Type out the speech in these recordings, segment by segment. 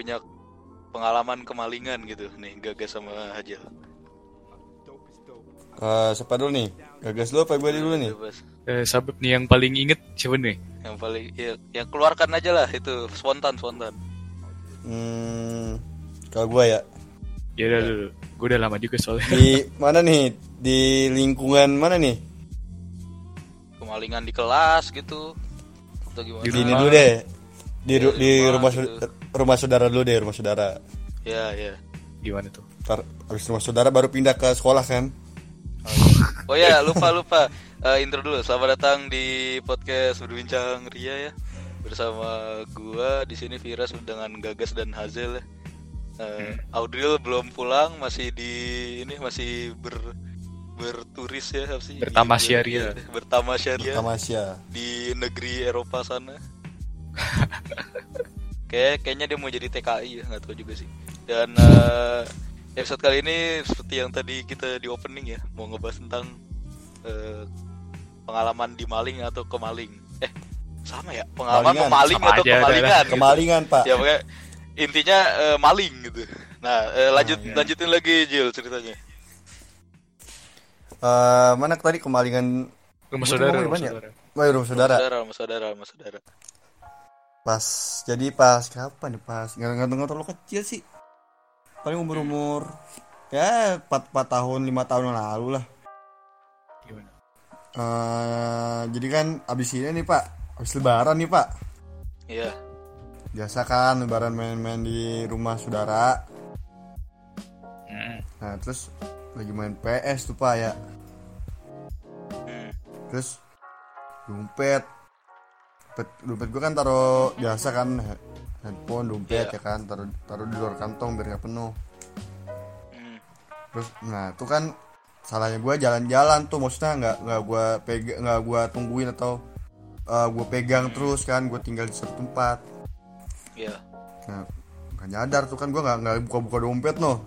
punya pengalaman kemalingan gitu nih Gagas sama Hajel. Eh, siapa dulu nih? Gagas dulu apa gue dulu nih? Eh, sabep nih yang paling inget siapa nih? Yang paling ya, yang keluarkan aja lah itu spontan spontan. Hmm, kalau gue ya Ya udah dulu. Gue udah lama juga soalnya. di mana nih? Di lingkungan mana nih? Kemalingan di kelas gitu. Atau gimana? Di Di ini rumah. dulu deh. Di, ru- Di di rumah rumah gitu. Rumah saudara dulu deh, rumah saudara. Ya, ya. Gimana tuh? Ntar habis rumah saudara baru pindah ke sekolah kan? Oh ya, lupa lupa. Eh, intro dulu. Selamat datang di podcast berbincang Ria ya. Bersama gua di sini Firas dengan Gagas dan Hazel ya. Eh, Audril belum pulang, masih di ini masih ber berturis ya apa sih? Bertamasya Di- Ria. Bertamasya Ria Tamasya. di negeri Eropa sana. Kayak kayaknya dia mau jadi TKI ya, nggak tahu juga sih. Dan eh, episode kali ini seperti yang tadi kita di opening ya, mau ngebahas tentang eh, pengalaman di maling atau kemaling. Eh, sama ya, pengalaman Malingan. memaling Sama atau aja, kemalingan. gitu. Kemalingan, Pak. Ya pokoknya intinya eh, maling gitu. Nah, eh, lanjut iya. lanjutin lagi Jil ceritanya. Eh, mana tadi kemalingan Rumah Gua saudara, ngomong rumah mana ya? saudara. Rumah saudara. Saudara, sama saudara, sama saudara. Pas jadi pas kapan nih pas nggak nggak nggak terlalu kecil sih. Paling umur umur ya 4, 4 tahun 5 tahun yang lalu lah. Gimana? Eh jadi kan abis ini nih pak, abis lebaran nih pak. Iya. Biasa kan lebaran main-main di rumah saudara. Mm. Nah terus lagi main PS tuh pak ya. Hmm. Terus dompet, dompet, dompet gue kan taruh biasa kan handphone, dompet Iya. ya kan taruh taruh di luar kantong biar nggak penuh. Hmm. Terus nah itu kan salahnya gue jalan-jalan tuh maksudnya nggak nggak gue pegang nggak gue tungguin atau gue pegang terus kan gue tinggal di satu tempat. Iya. Nah, nggak nyadar tuh kan gue nggak nggak buka-buka dompet noh.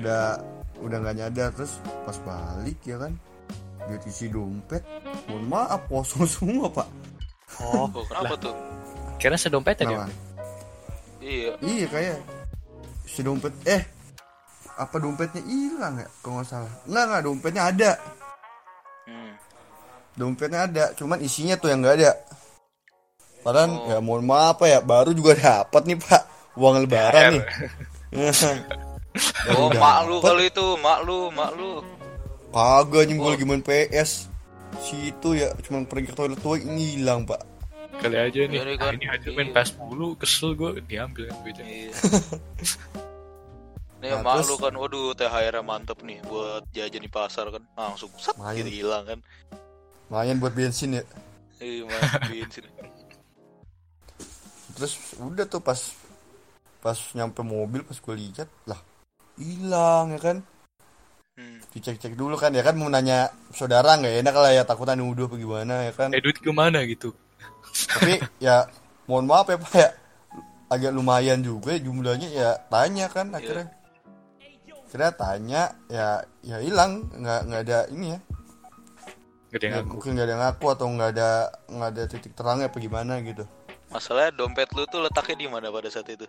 Udah udah nggak nyadar terus pas balik ya kan duit isi dompet mohon maaf kosong semua pak Oh, Oh, kenapa tuh? kira sedompet ya? Kenapa? Iya. iya kayak si dompet eh apa dompetnya hilang ya kalau nggak salah nggak nggak dompetnya ada Hmm. dompetnya ada cuman isinya tuh yang nggak ada padahal Oh. ya mohon maaf ya baru juga dapat nih pak uang lebaran nih Oh, Baru mak lu dapet. kalau itu, mak lu, mak lu. Kagak Oh. lagi main PS. Si itu ya cuma pergi ke toilet tuh ini hilang, Pak. Kali aja nih. Iya nih, ah, kan. ini aja main Iya. pas mulu, kesel gue diambil kan duitnya. Iya. Nih Nah, mak terus- lu kan, waduh THR mantep nih buat jajan di pasar kan, langsung set Main. gitu hilang kan. Lumayan buat bensin ya. Iya, main bensin. Terus udah tuh pas pas nyampe mobil pas gue lihat lah hilang ya kan. Hmm. Dicek-cek dulu kan ya kan mau nanya saudara nggak enak lah ya takutan nuduh apa gimana ya kan. Eh duit ke mana gitu? Tapi ya mohon maaf ya Pak ya. Agak lumayan juga ya jumlahnya ya tanya kan akhirnya. Akhirnya tanya ya ya hilang nggak nggak ada ini ya Gak ada yang Ya, ngaku. mungkin nggak ada ngaku atau nggak ada nggak ada titik terangnya apa gimana gitu Masalahnya dompet lu tuh letaknya di mana pada saat itu?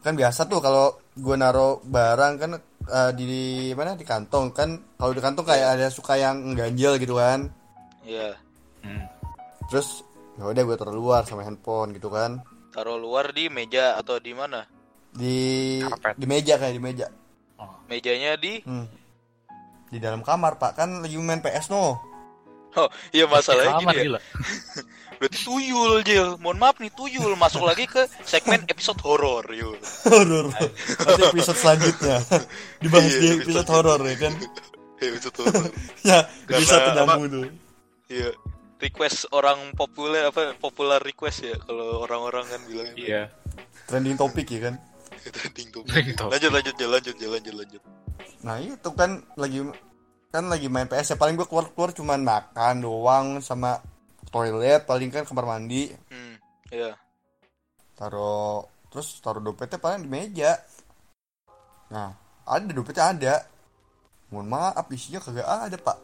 kan biasa tuh kalau gue naro barang kan eh, di mana di kantong kan kalau di kantong kayak ada suka yang ganjel gitu kan Iya. Hmm. Terus ya udah gue taruh luar sama handphone gitu kan Taruh luar di meja atau di mana? di Karpet. di meja kayak di meja Mejanya di hmm. di dalam kamar pak kan lagi main PS no Oh, iya masalahnya Kamar gini ya. gila. Berarti tuyul, Jil. Mohon maaf nih, tuyul masuk lagi ke segmen episode horor, yul. horor nanti episode selanjutnya dibahas Iya, di episode episode horor ya kan Episode horor. ya bisa nyambung tuh Iya. Request orang populer apa popular request ya kalau orang-orang kan bilangnya. Iya. trending topik ya kan Trending topic. Lanjut lanjut jalan lanjut jalan lanjut lanjut. Nah itu kan lagi kan lagi main PS ya paling gue keluar keluar cuman makan doang sama toilet paling kan kamar mandi Hmm. Iya. taruh terus taruh dompetnya paling di meja nah ada dompetnya ada mohon maaf isinya kagak ada pak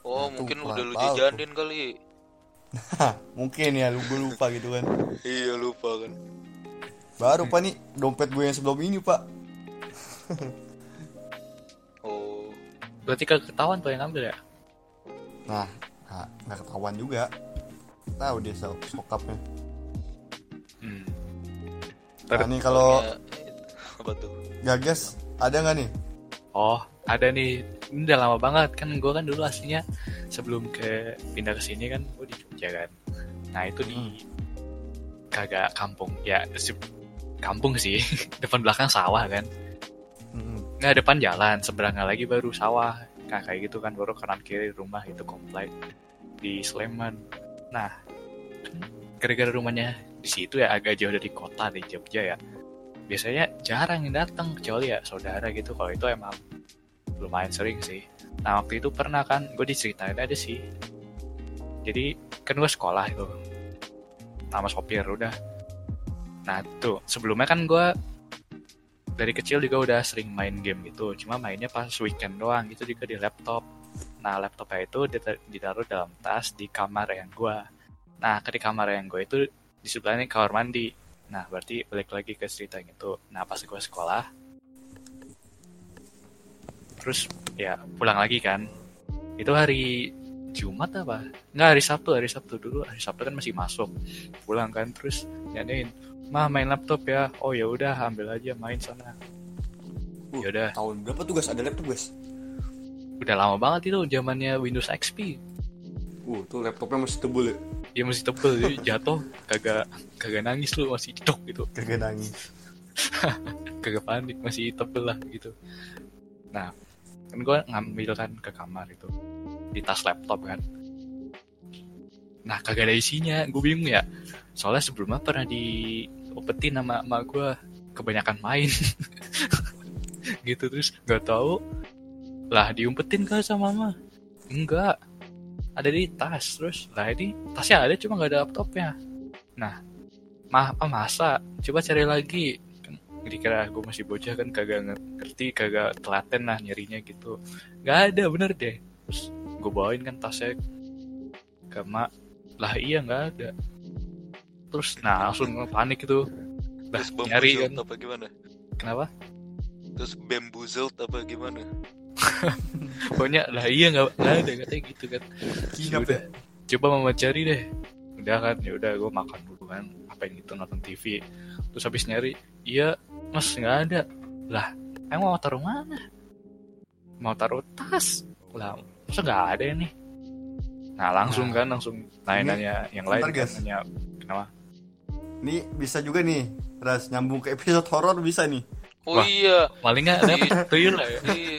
Oh, Nah, mungkin udah lu jajanin kali. Mungkin ya lu gue lupa gitu kan Iya lupa kan. Baru pak nih dompet gue yang sebelum ini pak. Oh. Berarti kagak ketahuan tuh yang ngambil ya? Nah, nggak nggak ketahuan juga. Tahu dia so sokapnya. Hmm. Nah nih kalau Ya, apa tuh? gagas ada nggak nih? Oh, ada nih. Ini udah lama banget kan gue kan dulu aslinya sebelum ke pindah ke sini kan gue di Jogja kan. Nah, itu di kagak kampung. Ya, kampung sih. Depan belakang sawah kan. Mm-mm. Nah, depan jalan, seberangnya lagi baru sawah. Nah, kayak gitu kan baru kanan kiri rumah itu komplek di Sleman. Nah, gara-gara rumahnya di situ ya agak jauh dari kota di Jogja ya. Biasanya jarang yang datang kecuali ya saudara gitu. Kalau itu emang lumayan sering sih. Nah, waktu itu pernah kan gue diceritain ada sih. Jadi kan gue sekolah itu nama sopir udah. Nah, tuh sebelumnya kan gue dari kecil juga udah sering main game gitu cuma mainnya pas weekend doang gitu juga di laptop nah laptopnya itu dita- ditaruh dalam tas di kamar yang gua nah ke di kamar yang gue itu di sebelahnya kamar mandi nah berarti balik lagi ke cerita yang itu nah pas gua sekolah terus ya pulang lagi kan itu hari Jumat apa? Nggak hari Sabtu, hari Sabtu dulu. Hari Sabtu kan masih masuk. Pulang kan terus nyanyiin, "Mah main laptop ya." Oh ya udah, ambil aja main sana. Uh, Ya udah. Tahun berapa tuh guys? Ada laptop guys? Udah lama banget itu zamannya Windows XP. Uh, tuh laptopnya masih tebel ya. Dia masih tebel, jadi jatuh kagak kagak nangis lu masih dok gitu. Kagak nangis. Kagak panik, masih tebel lah gitu. Nah, kan gue ngambil kan ke kamar itu. Di tas laptop kan. Nah, kagak ada isinya, gue bingung ya. Soalnya sebelumnya pernah diopetin sama emak gue kebanyakan main. gitu terus nggak tahu. Lah diumpetin kan sama mama enggak. Ada di tas terus. Lah ini tasnya ada cuma nggak ada laptopnya. Nah mah apa masa? Coba cari lagi dikira gue masih bocah kan kagak ngerti kagak telaten lah nyarinya gitu. Nggak ada bener deh. Terus gue bawain kan tasnya ke mak. Lah iya nggak ada. Terus nah langsung panik itu lah Terus nyari kan. apa gimana? kenapa? Terus bamboozled apa gimana? pokoknya lah iya nggak nggak ada katanya gitu kan. Kinap Udah, coba mama cari deh. Udah kan ya udah gue makan dulu kan. Apa yang gitu nonton TV terus habis nyari iya mas nggak ada lah emang mau taruh mana mau taruh tas lah masa nggak ada nih nah langsung Nah, kan langsung nanya-nanya yang lain bentar, guys. nanya kenapa Nih bisa juga nih. Ras nyambung ke episode horor bisa nih. Oh Wah. iya. malingnya ada tuyul lah ya Iya.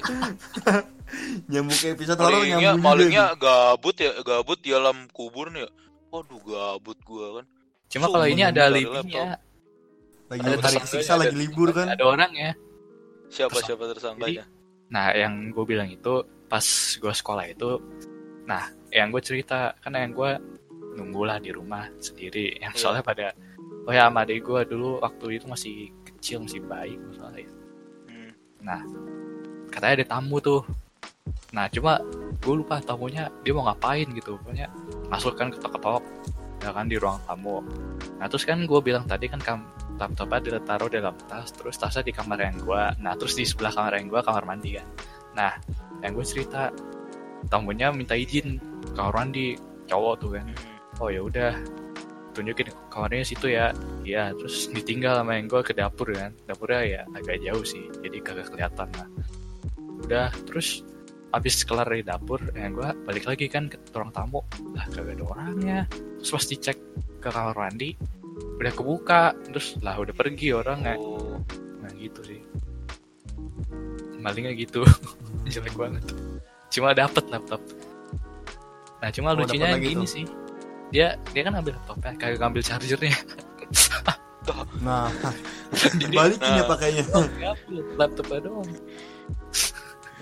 Nyambung ke episode horor nyambung nih. gabut ya gabut di alam kubur nih ya waduh gabut gua kan cuma kalau ini nggak ada alibinya Lagi ada hari tersangkanya, kesiksa lagi ada- libur kan. ada orang ya siapa Terus- siapa tersangkanya Nah, yang gue bilang itu pas gue sekolah itu, nah, yang gue cerita kan yang gue nunggulah di rumah sendiri. Yang soalnya pada, oh ya, sama adik gue dulu waktu itu masih kecil, masih bayi, soalnya. Hmm. Nah, katanya ada tamu tuh. Nah, cuma gue lupa tamunya dia mau ngapain gitu. Pokoknya masuk kan ketok-ketok, ya kan di ruang tamu. Nah, terus kan gue bilang tadi kan kam laptopnya ditaruh dalam tas, terus tasnya di kamar yang gue. Nah, terus di sebelah kamar yang gue kamar mandi kan. Nah, yang gue cerita tamunya minta izin kamar mandi cowok tuh kan. Hmm. Oh ya udah, tunjukin kamarnya situ ya. Iya, terus ditinggal sama yang gue ke dapur kan. Dapurnya ya agak jauh sih, jadi kagak kelihatan lah. Udah, terus abis kelar dari dapur, yang gue balik lagi kan ke ruang tamu. Lah kagak ada orangnya. Terus pas dicek ke kamar mandi, udah kebuka. Terus lah udah pergi orangnya. oh Nah gitu sih. Malingnya gitu. Jelek banget. Cuma dapet laptop. Nah cuma Oh, lucunya gini tuh. sih. Dia dia kan ambil laptopnya, kagak ngambil chargernya. Nah, Jadi dibalikin ya Nah. pakainya. ngambil laptopnya doang.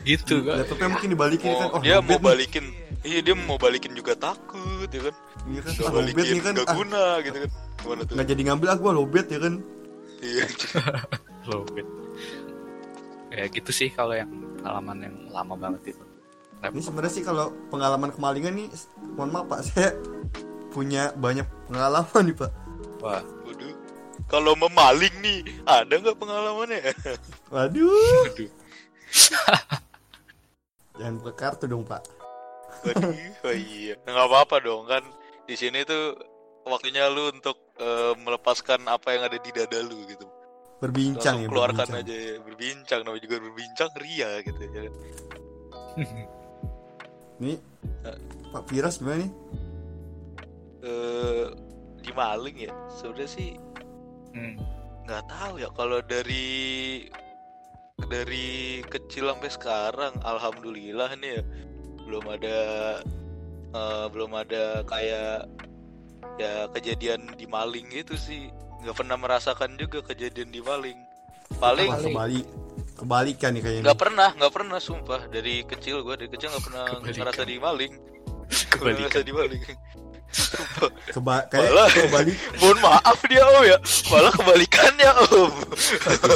gitu kan. Laptopnya mungkin dibalikin kan. mau Oh, dia mau nih. balikin iya dia mau balikin juga takut ya kan Iya kan. udah Ah, lobet balikin nih kan. nggak Ah, guna gitu kan nggak jadi ngambil ah gua lobet ya kan. iya Lobet. Ya gitu sih kalau yang pengalaman yang lama banget itu. Ini sebenarnya sih kalau pengalaman kemalingan nih, mohon maaf Pak, saya punya banyak pengalaman nih Pak. Wah, Waduh. Kalau memaling nih, ada nggak pengalamannya? Waduh. aduh. Jangan buka kartu dong pak. Waduh, oh iya. Nggak apa-apa dong kan. Di sini tuh waktunya lu untuk eh, melepaskan apa yang ada di dada lu gitu. Berbincang Langsung ya. keluarkan berbincang. aja ya. Berbincang namanya juga berbincang ria gitu ya. Nih Pak Firas gimana nih? Eh di maling ya. Sebenarnya sih Hmm. nggak tahu ya kalau dari dari kecil sampai sekarang alhamdulillah nih ya belum ada eh, belum ada kayak ya kejadian di maling gitu sih nggak pernah merasakan juga kejadian di maling paling Wah, kebalik kebalikan nih kayaknya. nggak pernah nggak pernah sumpah dari kecil gue dari kecil nggak pernah Kebalikan. ngerasa di maling pernah ngerasa di maling Sumpah. Keba kayak Malah. kebalik. mohon maaf dia om ya malah kebalikannya om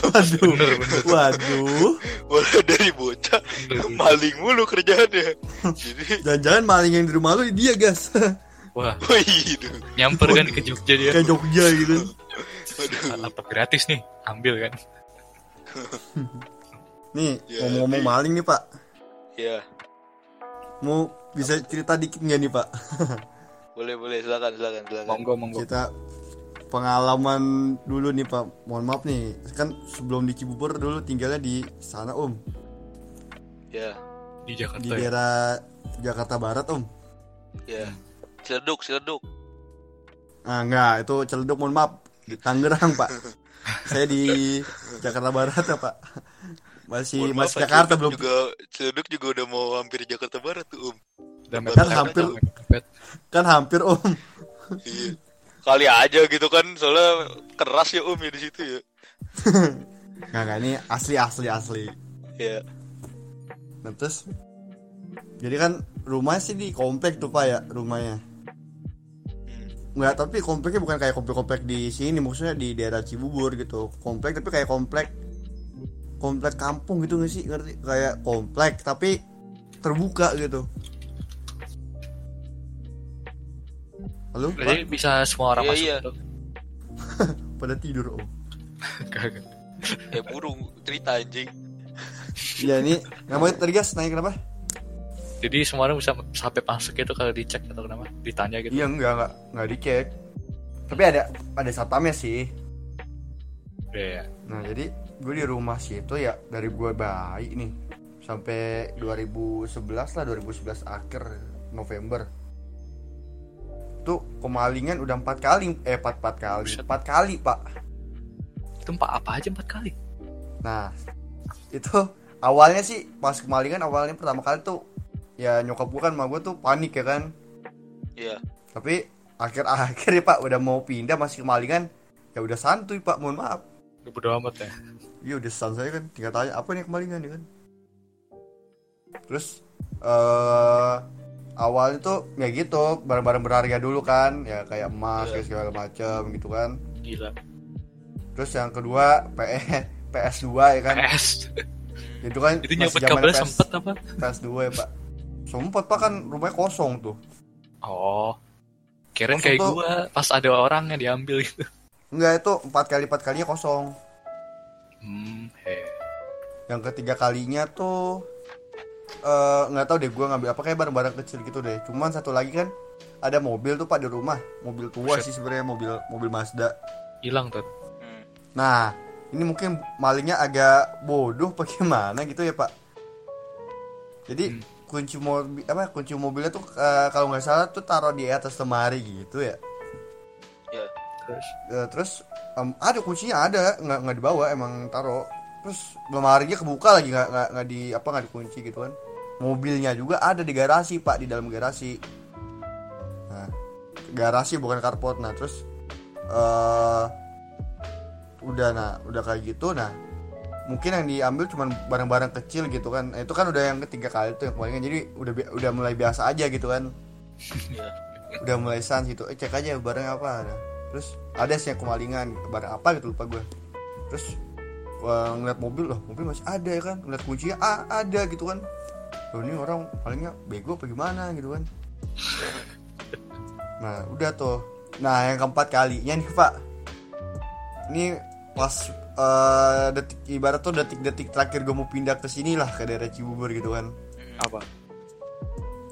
Waduh. Bener, bener. Waduh. malah dari bocah Bener, bener. maling mulu kerjaannya jadi Jangan-jangan maling yang di rumah lu dia gas. Wah, wih nyamper kan ke Jogja dia. Kayak Jogja gitu. aduh Laptop gratis nih, ambil kan. Nih Ya, ngomong-ngomong maling nih pak. ya Mau bisa cerita dikit nggak nih pak? boleh boleh silakan silakan silakan Monggo, monggo. Kita pengalaman dulu nih pak. Mohon maaf nih. Kan sebelum di Cibubur dulu tinggalnya di sana om. ya Di Di Jakarta ya. daerah Jakarta Barat om. ya celeduk celeduk Ah enggak, itu Celeduk mohon maaf di Tangerang pak. Saya di Jakarta Barat ya pak. Masih Mohon maaf, masih Pak, Jakarta belum. juga celeduk juga udah mau hampir Jakarta Barat tuh om Udah Kan mepet, hampir. Kan hampir om. Iya. kali aja gitu kan soalnya keras ya om ya di situ ya Nggak nggak ini asli asli asli. ya Nah terus jadi kan rumah sih di komplek tuh pak ya rumahnya. Nggak tapi kompleknya bukan kayak komplek-komplek di sini maksudnya di daerah Cibubur gitu. Komplek tapi kayak komplek komplek kampung gitu nggak sih ngerti kayak komplek tapi terbuka gitu. Halo Jadi pak bisa semua orang Iya, masuk iya. tuh. pada tidur om. Kagak. ya burung cerita anjing Iya ini nggak mau tadi gas nanya kenapa? Jadi semua orang bisa sampai masuk itu kalau dicek atau kenapa? Ditanya gitu. Iya enggak enggak enggak dicek. Tapi ada ada satpamnya sih. Iya. Nah jadi gue di rumah sih itu ya dari gue bayi nih sampai 2011 lah 2011 akhir November tuh kemalingan udah empat kali eh empat empat kali empat kali pak Itu empat apa aja empat kali? nah itu awalnya sih pas kemalingan awalnya pertama kali tuh ya nyokap gue kan sama gue tuh panik ya kan ya tapi akhir-akhir ya pak udah mau pindah masih kemalingan ya udah santuy pak mohon maaf Udah bodo amat ya. Iya udah san saya kan tinggal tanya apa nih kemalingan ya kan. Terus eh awalnya tuh ya gitu barang-barang berharga dulu kan ya kayak emas Iya. kayak segala macam gitu kan. Gila. Terus yang kedua PS PS2 ya kan. PS. Itu kan Itu masih nyopet zaman kabelnya PS sempet apa? PS2 ya Pak. Sempet Pak kan rumahnya kosong tuh. Oh. Kirain Maksud kayak tuh- gua pas ada orang yang diambil gitu. Enggak itu empat kali empat kalinya kosong. Hmm, he. Yang ketiga kalinya tuh eh nggak tahu deh gue ngambil apa kayak barang-barang kecil gitu deh. Cuman satu lagi kan ada mobil tuh pak di rumah, mobil tua Buset. sih sebenarnya mobil mobil Mazda. Hilang tuh. Hmm. Nah ini mungkin malingnya agak bodoh apa gimana gitu ya pak. Jadi Hmm. Kunci mobil apa kunci mobilnya tuh eh, kalau nggak salah tuh taruh di atas lemari gitu ya. ya. Terus? Eh, terus em, ada kuncinya ada. Nggak nggak dibawa emang taruh. Terus lemarinya kebuka lagi nggak nggak nggak di apa nggak dikunci gitu kan. Mobilnya juga ada di garasi pak di dalam garasi. Nah garasi bukan carport. Nah terus eh udah nah udah kayak gitu nah mungkin yang diambil cuman barang-barang kecil gitu kan. Nah, itu kan udah yang ketiga kali tuh yang kemarin jadi udah udah mulai biasa aja gitu kan. Ya udah mulai sans gitu. Eh cek aja barang apa ada. Terus ada sih yang kemalingan barang apa gitu lupa gue terus wah, ngeliat mobil loh mobil masih ada ya kan. Ngeliat kuncinya ah, ada gitu kan. Loh ini orang palingnya bego apa gimana gitu kan. Nah udah tuh. Nah yang keempat kalinya nih pak. Ini pas eh, detik ibarat tuh detik-detik terakhir gue mau pindah ke sini lah ke daerah Cibubur gitu kan. Apa?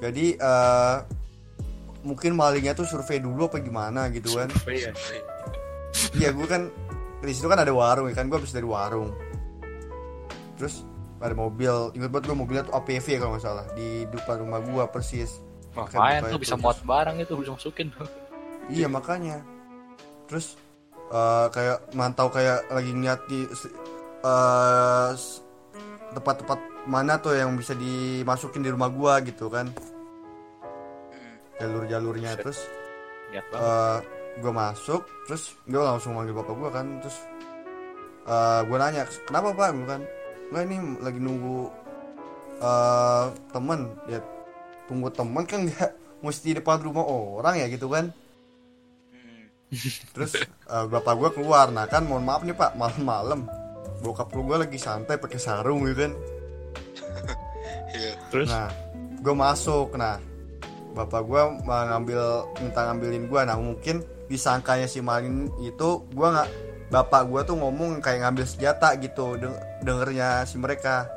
Jadi eh, mungkin malingnya tuh survei dulu apa gimana gitu kan. Oh, iya iya gue kan di situ kan ada warung ya kan gue habis dari warung. Terus ada mobil ingat banget gue mobilnya tuh APV kalau nggak salah di depan rumah gue persis. Ngapain buka tuh bisa muat barang itu bisa masukin iya makanya. Terus eh, kayak mantau kayak lagi ngeliat di s- tempat-tempat mana tuh yang bisa dimasukin di rumah gua gitu kan. Jalur-jalurnya terus eh gue masuk terus gue langsung manggil bapak gue kan terus eh gue nanya kenapa pak? Gue kan nggak ini lagi nunggu eh temen. Ya tunggu temen kan nggak mesti depan rumah orang ya gitu kan. Hmm. Terus eh, bapak gue keluar nah kan mohon maaf nih pak malam-malam bokap lu gue lagi santai pakai sarung gitu kan Iya. terus Nah, gue masuk. Nah, bapak gue ngambil minta ngambilin gue. Nah, mungkin disangkanya si Malin itu gue nggak bapak gue tuh ngomong kayak ngambil senjata gitu deng- dengernya si mereka.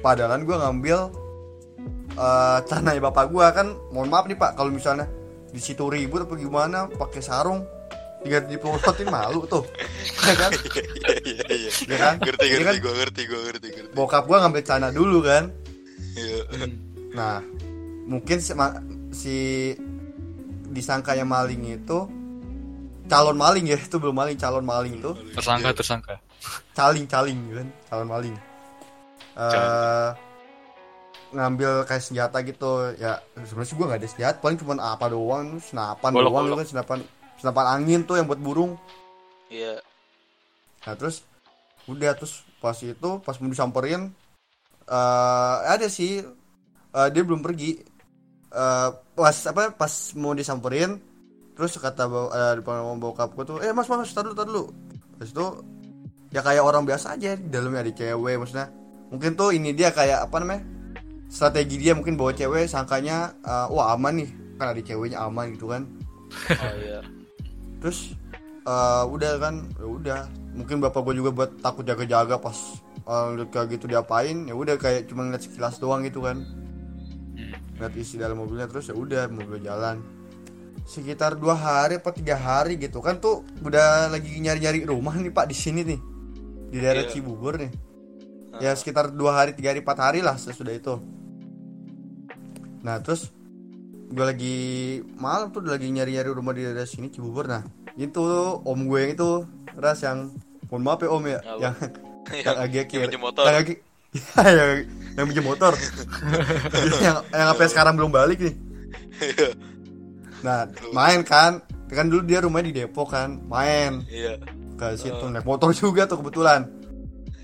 Padahal gue ngambil eh tanahnya bapak gue kan. Mohon maaf nih pak, kalau misalnya di situ ribut apa gimana, pakai sarung, tinggal diplototin malu tuh, ya kan? Iya iya iya. Ya kan? Ngerti Jadi ngerti kan gue ngerti gue ngerti ngerti. bokap gue ngambil tanah dulu kan. Iya. Nah, mungkin si, ma- si disangkanya maling itu calon maling ya, itu belum maling, calon maling itu tersangka tersangka caling caling kan, calon maling. Eh ngambil kayak senjata gitu. Ya sebenarnya sih gue nggak ada senjata. Paling cuma apa doang senapan Golok, doang golok. gitu kan senapan senapan angin tuh yang buat burung. Iya. Nah terus udah terus pas itu pas mau disamperin eh ada sih eh, dia belum pergi. Eh pas apa pas mau disamperin terus kata bawa, depan sama bokap gue tuh eh mas mas tar dulu tar dulu. Terus itu ya kayak orang biasa aja di dalamnya ada cewek maksudnya. Mungkin tuh ini dia kayak apa namanya strategi dia mungkin bawa cewek sangkanya eh, wah aman nih. Kan ada ceweknya aman gitu kan. Oh iya. terus eh, udah kan ya udah. Mungkin bapak gue juga buat takut jaga-jaga pas liat kayak gitu diapain ya udah kayak cuma ngeliat sekilas doang gitu kan. Ngeliat isi dalam mobilnya terus ya udah mobil jalan. Sekitar dua hari apa tiga hari gitu kan tuh udah lagi nyari-nyari rumah nih pak di sini nih. Di daerah Iya. Cibubur nih. Ya sekitar dua hari tiga hari empat hari lah sesudah itu nah terus gue lagi malam tuh lagi nyari-nyari rumah di daerah sini Cibubur nah itu om gue yang itu ras yang mohon maaf ya om ya Apa? yang yang agak Yang kiri pinjem motor. yang agak yang yang pinjam motor yang yang sampai sekarang belum balik nih Iya. nah main kan kan dulu dia rumahnya di Depok kan main Iya. ke situ naik motor juga tuh kebetulan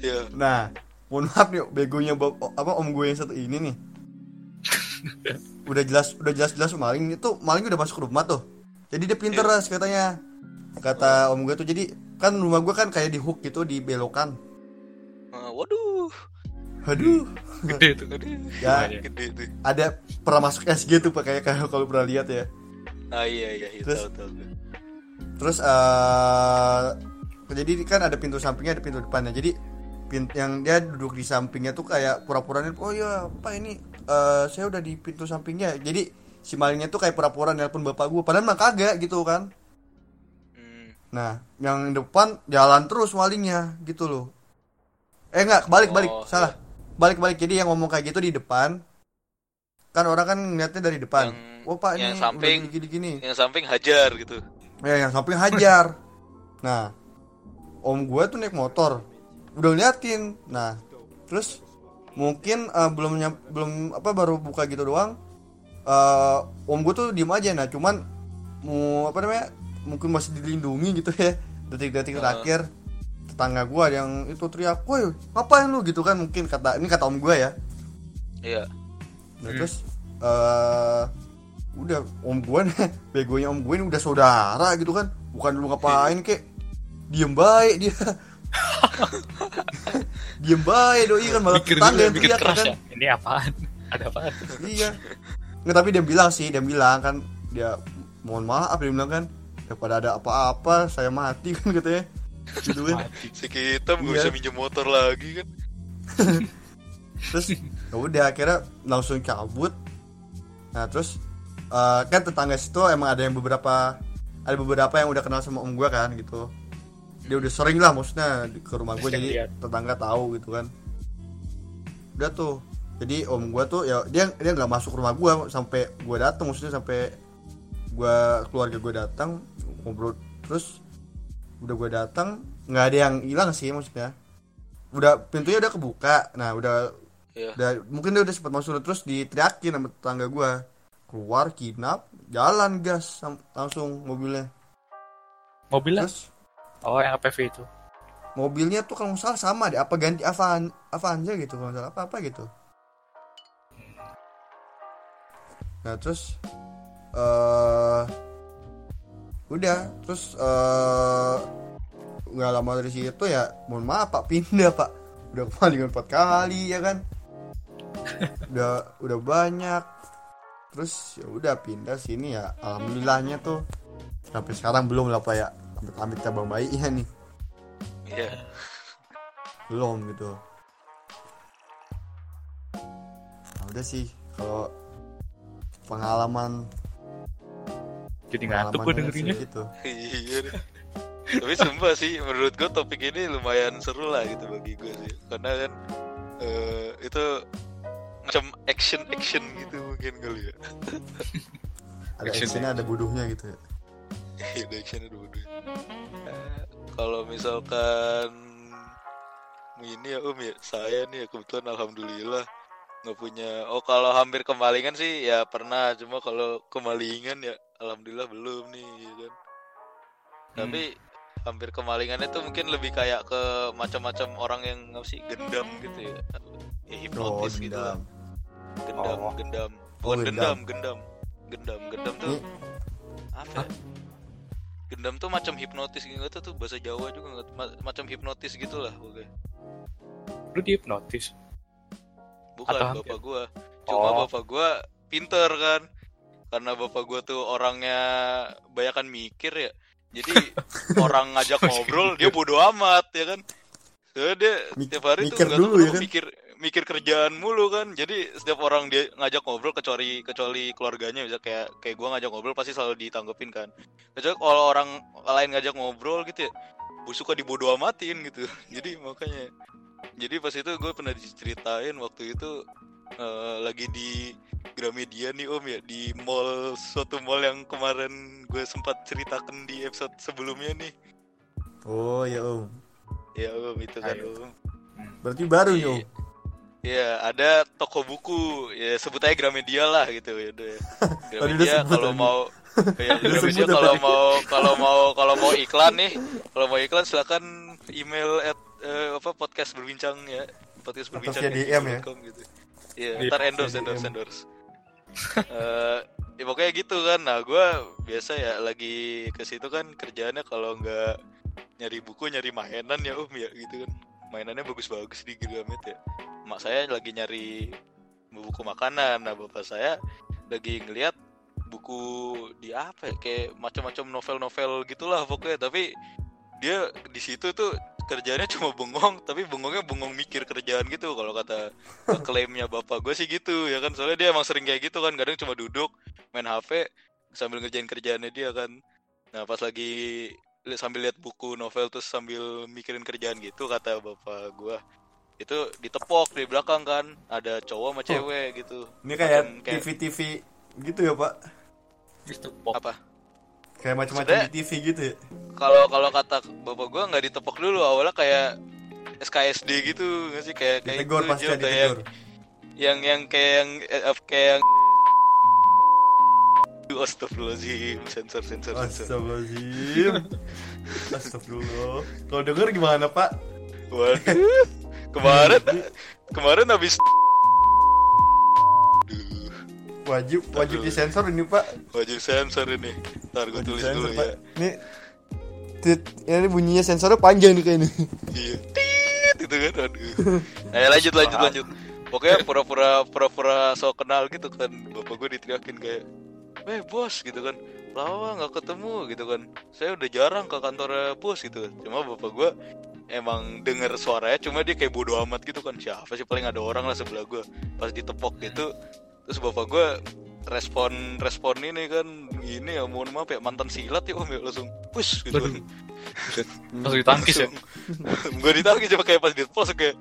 Iya. nah mohon maaf nih begonya apa om gue yang satu ini nih udah jelas udah jelas jelas maling itu maling udah masuk rumah tuh jadi dia pinter Iya. ras katanya kata om gue tuh jadi kan rumah gue kan kayak di hook gitu di belokan Ah, waduh. aduh gede tuh Aduh. ya Iya. Gede tuh. ada pernah masuk SG tuh pak kayak kalau pernah lihat ya Ah iya iya, iya Terus- tahu tahu. tahu. terus eh jadi kan ada pintu sampingnya ada pintu depannya jadi pin- yang dia duduk di sampingnya tuh kayak pura-pura nih oh iya pak ini eh, saya udah di pintu sampingnya. Jadi si malingnya tuh kayak pura-pura nelpon bapak gue padahal mah kagak gitu kan. Hmm. nah yang depan jalan terus malingnya gitu loh. Eh enggak balik balik. Oh, salah. balik balik. Jadi yang ngomong kayak gitu di depan kan orang kan ngeliatnya dari depan. Yang- oh pak yang ini samping. gini gini Yang samping hajar gitu. ya yang samping hajar. Nah om gue tuh naik motor. Udah liatin. Nah terus mungkin eh, belum belum apa baru buka gitu doang eh, om gue tuh diem aja nah cuman mau apa namanya mungkin masih dilindungi gitu ya detik-detik terakhir tetangga gue yang itu teriak woi ngapain lu gitu kan mungkin kata ini kata om gue ya Iya. Nah, terus eh udah om gue nih, begonya om gue ini udah saudara gitu kan. Bukan lu ngapain kek. Diem baik dia. Diem baik doi kan malah mikir tetangga yang teriak keras kan. ya ini apaan ada apaan Iya. Nggak tapi dia bilang sih, dia bilang kan dia mohon maaf dia bilang kan daripada ada apa-apa saya mati kan katanya gitu kan Si kita nggak Iya. bisa minjem motor lagi kan. terus ya udah akhirnya langsung cabut nah terus eh, kan tetangga situ emang ada yang beberapa ada beberapa yang udah kenal sama om gue kan gitu dia udah sering lah maksudnya di- ke rumah gue jadi lihat. tetangga tahu gitu kan udah tuh jadi om gue tuh ya dia dia nggak masuk rumah gue sampai gue datang maksudnya sampai gue keluarga gue datang ngobrol terus udah gue datang nggak ada yang hilang sih maksudnya udah pintunya udah kebuka nah udah Iya. udah mungkin dia udah sempat masuk terus diteriakin sama tetangga gua keluar kinap jalan gas langsung mobilnya Mobilnya? terus Oh, yang APV itu. mobilnya tuh kalau salah sama deh. Apa ganti Avan Avanza gitu kalau salah. Apa apa gitu. Nah terus eh udah. Terus eh nggak lama dari situ ya mohon maaf pak pindah pak. Udah kemalingan empat kali ya kan? Udah udah banyak. Terus ya udah pindah sini ya. Alhamdulillahnya tuh. Sampai sekarang belum lah pak ya amit amit cabang bayinya nih Iya. belum gitu nah, udah sih kalau pengalaman Jadi ngantuk gue dengerinnya. gitu Iya. Tapi sumpah sih menurut gue topik ini lumayan seru lah gitu bagi gue sih. Karena kan eh, itu macam action action gitu mungkin kali ya. ada Action actionnya ada bodohnya gitu ya Iya, bodoh. Eh, Kalau misalkan ini ya Om ya, saya nih ya kebetulan alhamdulillah nggak punya. Oh kalau hampir kemalingan sih ya pernah, cuma kalau kemalingan ya alhamdulillah belum nih, ya kan. Tapi hampir kemalingannya tuh mungkin lebih kayak ke macam-macam orang yang apa sih gendam gitu ya, ya oh hipnotis gitu lah. Gendam, Oh. gendam, Oh, bukan gendam. gendam, gendam, gendam, gendam tuh apa? ya? Gendam tuh macam hipnotis gitu tuh, bahasa Jawa juga nggak macam hipnotis gitulah pokoknya. Lu dihipnotis. Bukan Atau bapak hampir? gua. Cuma Oh. bapak gua pinter kan. Karena bapak gua tuh orangnya banyakan mikir ya. Jadi orang ngajak ngobrol dia bodo amat ya kan. Soalnya dia Mik- tiap hari mikir tuh nggak tahu ya kan? mikir mikir kerjaan mulu kan. Jadi setiap orang dia ngajak ngobrol kecuali kecuali keluarganya bisa kayak kayak gua ngajak ngobrol pasti selalu ditanggepin kan. Kecuali kalau orang lain ngajak ngobrol gitu ya, gua suka dibodo amatin gitu. Jadi makanya jadi pas itu gue pernah diceritain waktu itu eh, lagi di Gramedia nih om ya di mall suatu mall yang kemarin gue sempat ceritakan di episode sebelumnya nih oh ya om ya om itu kan Ayo. om berarti baru nih om ya ada toko buku ya sebut aja Gramedia lah gitu ya udah ya. Gramedia kalau mau ya, Gramedia kalau mau kalau mau kalau mau iklan nih kalau mau iklan silakan email at eh, apa podcast berbincang ya podcast berbincang via DM ya? gitu Iya, Iya, ntar endorse, endorse, endorse. Eh, ya pokoknya gitu kan. Nah, gue biasa ya lagi ke situ kan kerjaannya kalau nggak nyari buku, nyari mainan ya om ya gitu kan. Mainannya bagus-bagus di Gramet ya. Mak saya lagi nyari buku makanan. Nah, bapak saya lagi ngeliat buku di apa ya kayak macam-macam novel-novel gitulah pokoknya. Tapi dia di situ tuh kerjanya cuma bengong tapi bengongnya bengong mikir kerjaan gitu. Kalau kata klaimnya bapak gue sih gitu ya kan? Soalnya dia emang sering kayak gitu kan kadang cuma duduk main HP sambil ngerjain kerjaannya dia kan. Nah pas lagi sambil lihat buku novel terus sambil mikirin kerjaan gitu kata bapak gue itu ditepok di belakang kan. Ada cowok sama cewek gitu. Ini kayak Macam kayak- TV TV gitu ya pak? Itu pop. apa? Kayak macam-macam di TV gitu ya? kalau kalau kata bapak gua nggak ditepok dulu. Awalnya kayak SKSD gitu nggak sih? Kayak kayak ditegur itu, pasti kayak ditegur yang yang kayak yang eh, eh, kayak yang Astagfirullahaladzim sensor sensor sensor. Astagfirullahaladzim. Astagfirullah. Kalau denger gimana pak? waduh kemarin kemarin habis Wajib wajib Aduh. disensor ini pak. Wajib sensor ini. Ntar gue tulis sensor, dulu Pak. ya. Ini tit, ini bunyinya sensornya panjang nih kayaknya. Iya. Tit itu kan aduh. Ayo lanjut lanjut Paham. lanjut. Pokoknya pura-pura pura-pura so kenal gitu kan. Bapak gue diteriakin kayak eh bos gitu kan. Lama nggak ketemu gitu kan. Saya udah jarang ke kantor bos gitu. Cuma bapak gue emang denger suaranya cuma dia kayak bodo amat gitu kan. Siapa sih? Paling ada orang lah sebelah gue pas ditepok gitu terus bapak gue respon respon ini kan ini ya mohon maaf ya mantan silat ya om ya langsung push gitu kan. Langsung ditangkis ya? gue ditangkis cuma kayak pas ditepok kayak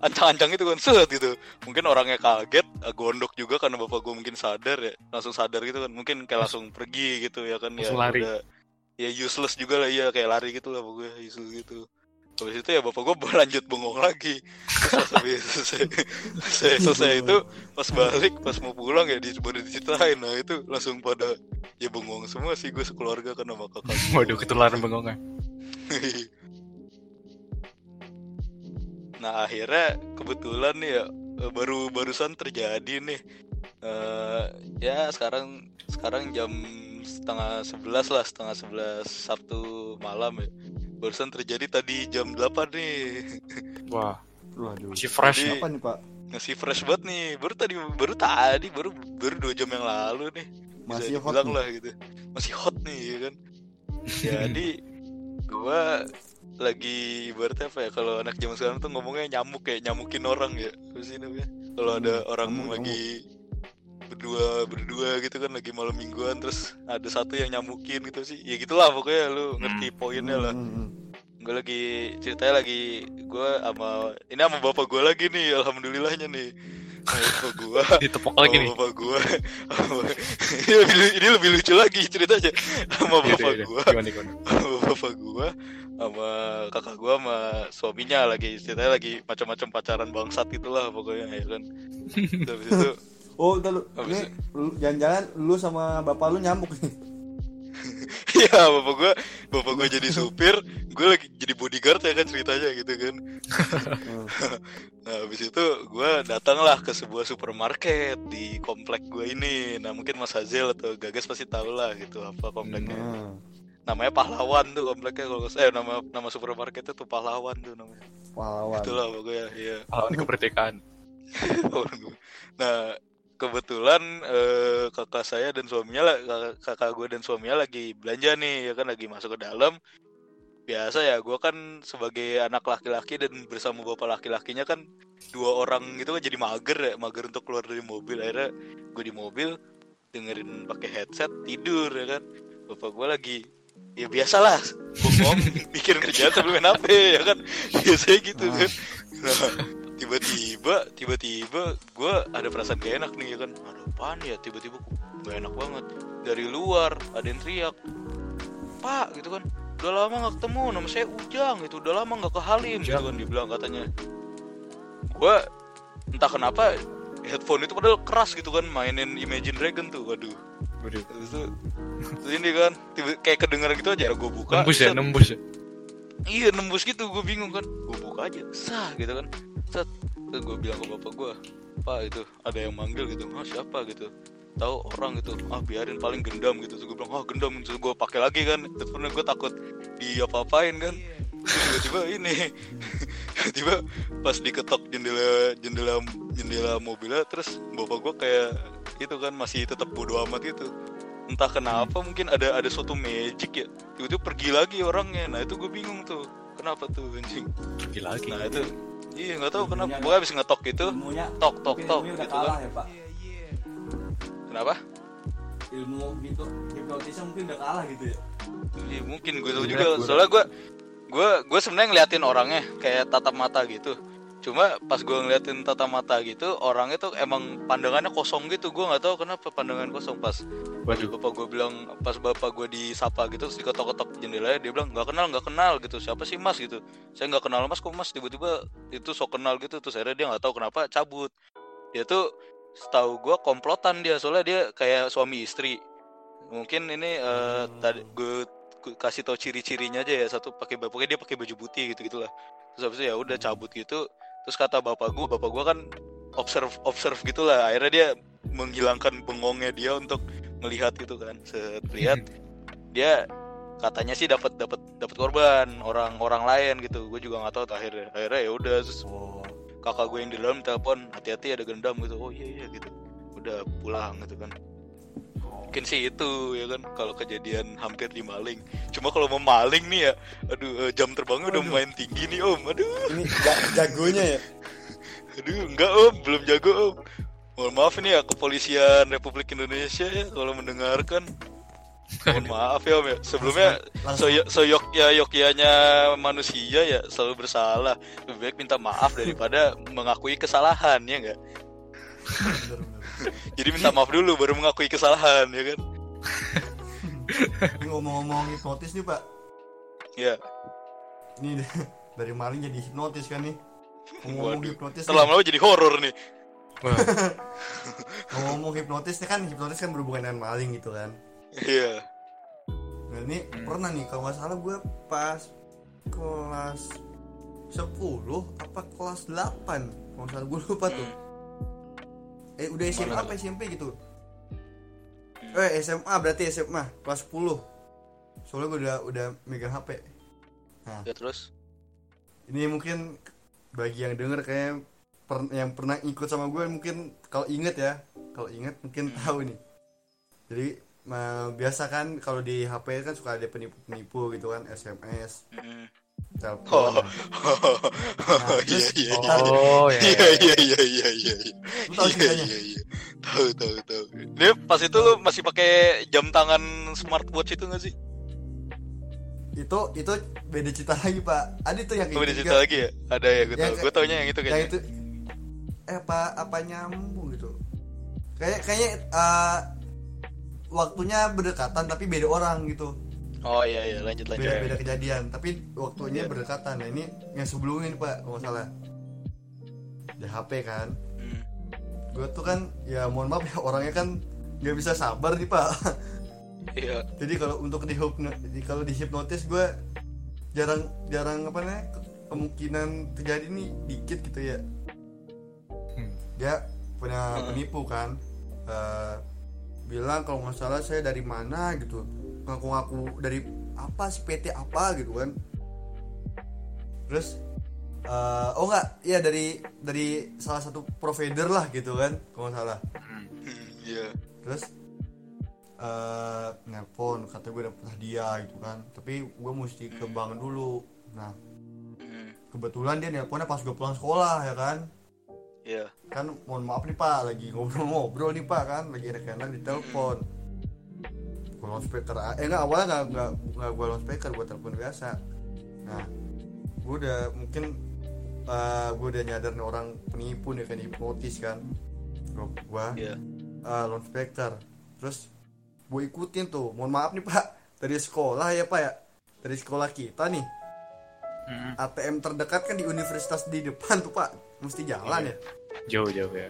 ancang-ancang itu kan set gitu. Mungkin orangnya kaget eh, gondok juga karena bapak gue mungkin sadar ya. Langsung sadar gitu kan mungkin kayak langsung pergi gitu ya kan ya lari. udah. Ya useless juga lah iya kayak lari gitu lah pokoknya useless gitu. Habis itu ya bapak gue lanjut bengong lagi. Terus pas habis selesai, selesai, selesai itu pas balik pas mau pulang ya di, baru diceritain. Nah itu langsung pada ya bengong semua sih gue sekeluarga kakak gua. Waduh, ketularan bengongnya. nah akhirnya kebetulan nih ya eh, baru barusan terjadi nih Eh ya sekarang sekarang jam setengah sebelas lah setengah sebelas Sabtu malam ya barusan terjadi tadi jam 8 nih Wah, Waduh. masih fresh Jadi-. Apa nih pak? masih fresh banget nih baru tadi baru tadi baru baru dua jam yang lalu nih bisa Masih hot nih. lah gitu masih hot nih ya kan jadi gua lagi ibaratnya apa ya kalau anak zaman sekarang tuh ngomongnya nyamuk kayak nyamukin orang ya. Sih namanya? Kalau ada Hmm, orang nyamuk, lagi berdua berdua gitu kan lagi malam mingguan terus ada satu yang nyamukin gitu sih. Ya gitulah pokoknya lu ngerti poinnya lah. Hmm, hmm, gue lagi ceritanya lagi gue sama ini sama bapak gue lagi nih alhamdulillahnya nih bapak gue Ditepok lagi nih. bapak gue ini, lebih, ini lebih lucu lagi ceritanya sama Yaudah, bapak yaudah. gue Gimana, gimana? sama bapak gue sama kakak gue sama suaminya lagi ceritanya lagi macam-macam pacaran bangsat gitulah pokoknya ya kan Terus habis itu Oh, udah lu. Ini lu- jangan-jangan lu sama bapak lu nyambuk nih. ya bapak gue bapak gue jadi supir gue lagi jadi bodyguard ya kan ceritanya gitu kan. Nah, habis itu gue datanglah ke sebuah supermarket di komplek gue ini. Nah, mungkin Mas Hazel atau Gagas pasti tahu lah gitu apa kompleknya. Hmm. Namanya Pahlawan tuh kompleknya kalau. Eh, nama nama supermarketnya tuh Pahlawan tuh namanya. Pahlawan. Itulah pokoknya, iya. Pahlawan kemerdekaan. nah, kebetulan eh, kakak saya dan suaminya lah, kakak, kakak gue dan suaminya lagi belanja nih, ya kan lagi masuk ke dalam. Biasa ya, gue kan sebagai anak laki-laki dan bersama bapak laki-lakinya kan dua orang itu kan jadi mager ya, mager untuk keluar dari mobil. Akhirnya gue di mobil dengerin pakai headset tidur ya kan. Bapak gue lagi ya biasalah bengong mikirin kerjaan sambil main HP ya kan biasanya gitu kan nah, tiba-tiba tiba-tiba gue ada perasaan gak enak nih ya kan? Ada apaan ya? Tiba-tiba gak enak banget. Dari luar ada yang teriak pak gitu kan. Udah lama gak ketemu nama saya Ujang itu udah lama gak ke Halim gitu kan dibilang katanya. Gue entah kenapa headphone itu padahal keras gitu kan mainin Imagine Dragon tuh waduh. Waduh. Terus itu terus ini kan tiba, kayak kedengeran gitu aja gue buka Nembus ya, set. nembus ya. Iya nembus gitu gue bingung kan. Gue buka aja Sah gitu kan Set. Terus gue bilang ke bapak gue Pak itu ada yang manggil gitu. Ah siapa? gitu. Tahu orang gitu. Ah biarin paling gendam gitu. Terus gue bilang Ah gendam. Terus gue pakai lagi kan. Terus pernah gue takut Diapa-apain kan. Terus tiba-tiba ini Tiba-tiba pas diketok jendela jendela jendela mobilnya terus bapak gue kayak itu kan masih tetap bodo amat gitu. Entah kenapa mungkin ada ada suatu magic ya. Tiba-tiba pergi lagi orangnya. Nah itu gue bingung tuh kenapa tuh anjing? Pergi lagi. nah itu iya nggak tahu kenapa. Pokoknya habis ngetok gitu Ilmunya tok tok tok ilmunya udah gitu kalah kan. ya, Pak. kenapa? Ilmu gitu hipnotisnya mungkin udah kalah gitu ya. Iya mungkin gue tahu Iya, juga. soalnya gue gue gue sebenarnya ngeliatin orangnya kayak tatap mata gitu cuma pas gue ngeliatin tatap mata gitu orangnya tuh emang pandangannya kosong gitu. Gue nggak tahu kenapa pandangan kosong. Pas Waduh. bapak gue bilang pas bapak gue disapa gitu terus diketok-ketok jendelanya dia bilang nggak kenal nggak kenal gitu. Siapa sih mas? gitu. Saya nggak kenal mas. Kok mas tiba-tiba itu sok kenal gitu? Terus akhirnya dia nggak tahu kenapa cabut. Dia tuh setahu gue komplotan dia. Soalnya dia kayak suami istri. Mungkin ini eh, tadi gue gue kasih tau ciri-cirinya aja ya. Satu pakai pokoknya dia pakai baju putih gitu gitulah terus habis itu ya udah cabut gitu terus kata bapak gue bapak gue kan observe observe gitulah. Akhirnya dia menghilangkan bengongnya dia untuk melihat gitu kan. Lihat. Dia katanya sih dapat dapat dapat korban orang orang lain gitu. Gue juga nggak tahu akhirnya. Akhirnya ya udah terus kakak gue yang di dalam telepon hati-hati ada gendam gitu. Oh iya iya gitu. Udah pulang gitu kan mungkin sih itu ya kan? Kalau kejadian hampir dimaling cuma kalau mau maling nih ya aduh eh, jam terbangnya udah main tinggi nih om. Aduh. Ini ja- jagonya ya? Aduh enggak om. Belum jago om. Mohon maaf nih ya kepolisian Republik Indonesia ya kalau mendengarkan. Mohon maaf ya om ya. Sebelumnya Langsung- soyok soyok ya yokianya manusia ya selalu bersalah. Lebih baik minta maaf daripada mengakui kesalahan ya enggak. Jadi minta maaf dulu baru mengakui kesalahan ya kan? Ini ngomong-ngomong hipnotis nih pak. Ya ini dari maling jadi hipnotis kan nih. Ngomong Waduh, hipnotis nih, terlama lama jadi horor nih. Ngomong hipnotis kan hipnotis kan berhubungan dengan maling gitu kan. Iya. Nah ini Hmm. pernah nih kalau nggak salah gue pas kelas 10 apa kelas 8 kalau nggak salah gue lupa tuh eh udah SMA Mana? apa SMP gitu? Eh SMA berarti SMA kelas 10 soalnya gue udah udah megang HP ya terus? Ini mungkin bagi yang denger kayak per- yang pernah ikut sama gue mungkin kalau inget ya. Kalau inget mungkin tahu nih. Jadi ma- biasa kan kalau di HP kan suka ada penipu-penipu gitu kan SMS Mm. Telepon. Oh. Oh iya terus- iya oh, iya. oh iya iya iya iya iya iya. Iya iya iya. Tahu tahu tahu. Ini pas itu lu masih pakai jam tangan smartwatch itu nggak sih? Itu itu beda cerita lagi pak. Ada tuh yang ada gitu cerita lagi ya? Ada ya gue Yang tahu. gue taunya yang itu yang kayaknya. itu. Eh apa apa nyambung gitu. Kayak kayaknya eh, waktunya berdekatan tapi beda orang gitu oh iya iya. Lanjut lanjut. Beda beda kejadian. Tapi waktunya Iya. berdekatan. Nah ini yang sebelumnya nih pak kalau nggak salah. Di HP kan? Hmm. gue tuh kan ya mohon maaf ya orangnya kan nggak bisa sabar nih pak. Iya. Jadi kalau untuk di kalau di hipnotis gue jarang jarang apa namanya ke- kemungkinan terjadi nih dikit gitu ya. Hmm. dia punya Hmm. penipu kan? Eh, bilang kalau nggak salah saya dari mana gitu ngaku-ngaku dari apa sih PT apa gitu kan. Terus eh, oh nggak iya dari dari salah satu provider lah gitu kan kalau nggak salah. Hmm. Hmm, iya. Terus eh nelpon kata gue dapet hadiah gitu kan. Tapi gue mesti ke bank dulu. Nah Hmm, kebetulan dia nelponnya pas gue pulang sekolah ya kan. Iya. Kan mohon maaf nih pak lagi ngobrol-ngobrol nih pak kan. Lagi enak-enak di telepon gue loudspeaker eh enggak awalnya nggak nggak nggak gue loudspeaker gue telepon biasa. Nah gue udah mungkin eh gue udah nyadar nih orang penipu nih kan hipnotis kan. Gue gue iya. uh, loudspeaker terus gue ikutin tuh. Mohon maaf nih pak. Dari sekolah ya pak ya. Dari sekolah kita nih. Hmm. ATM terdekat kan di universitas di depan tuh pak. Mesti jalan ya. Jauh jauh ya.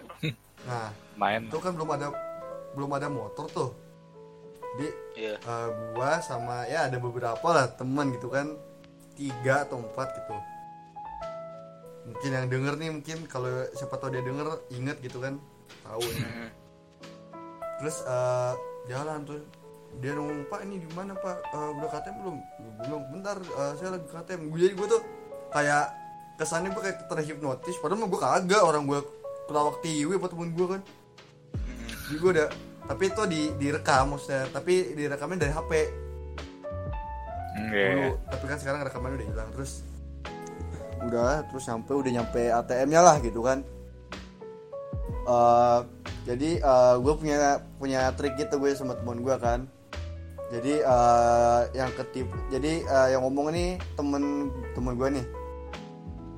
nah Main. itu kan belum ada belum ada motor tuh jadi iya. uh, gua sama ya ada beberapa lah teman gitu kan. Tiga atau empat gitu. Mungkin yang denger nih mungkin kalau siapa tahu dia denger inget gitu kan. Tahu nih Hmm, terus eh, jalan tuh. Dia ngomong pak ini di mana pak? Eh, udah KTM belum? Bilang bentar eh, saya lagi KTM gue jadi gue tuh kayak kesannya gue kayak terhipnotis. Padahal mah gue kagak orang gue pelawak tiwi apa temen gue kan. Hmm. jadi gue udah tapi itu di direkam maksudnya. Tapi direkamnya dari HP iya, dulu. Iya. tapi kan sekarang rekamannya udah hilang. Terus udah terus sampai udah nyampe ATM-nya lah gitu kan. Eh, jadi gue punya punya trik gitu gue sama teman gue kan. Jadi eh, yang ketip jadi eh, yang ngomong nih temen temen gue nih.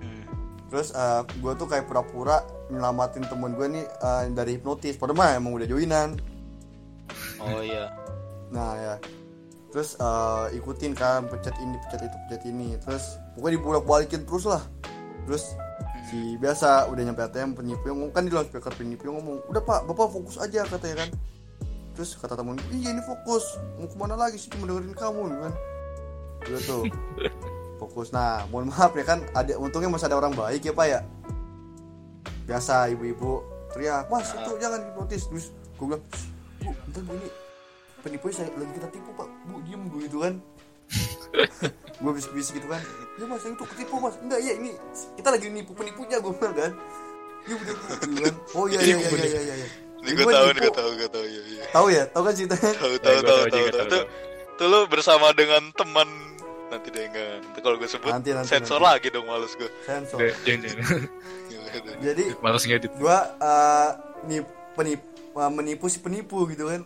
Hmm. terus gue tuh kayak pura-pura nyelamatin temen gue nih eh, dari hipnotis. Padahal mah emang udah joinan oh iya. Nah ya. Terus eh, ikutin kan Pencet ini, pencet itu, pencet ini. Terus pokoknya dibolak balikin terus lah. Terus si biasa udah nyampe ATM yang ngomong kan di loudspeaker yang ngomong udah pak bapak fokus aja katanya kan. Terus kata temen iya ini fokus. Mau ke mana lagi sih cuma dengerin kamu kan. Udah tuh. Fokus. Nah mohon maaf ya kan ada untungnya masih ada orang baik ya pak ya. Biasa ibu-ibu teriak mas itu jangan hipnotis. Terus gue bilang bu bentar bu ini penipu saya lagi kita tipu pak. Bu diem gue gitu kan. Gue bisik-bisik gitu kan. Ya mas yang itu ketipu mas. Enggak ya ini kita lagi nipu penipunya gue bilang kan. Ya udah bu Gua bilang, oh iya iya iya iya iya iya. Ini gue tahu, nih gue tahu, gue tahu ya. iya. tahu ya? Tahu kan ceritanya Tahu, Ya, tahu, tahu, tahu Tuh, tuh lu bersama dengan teman. Nanti deh enggak. Nanti kalau gue sebut Nanti, nanti, sensor nanti. lagi dong males gue. sensor. Jadi Males ngedit. gua eh, nih penip, eh, menipu si penipu gitu kan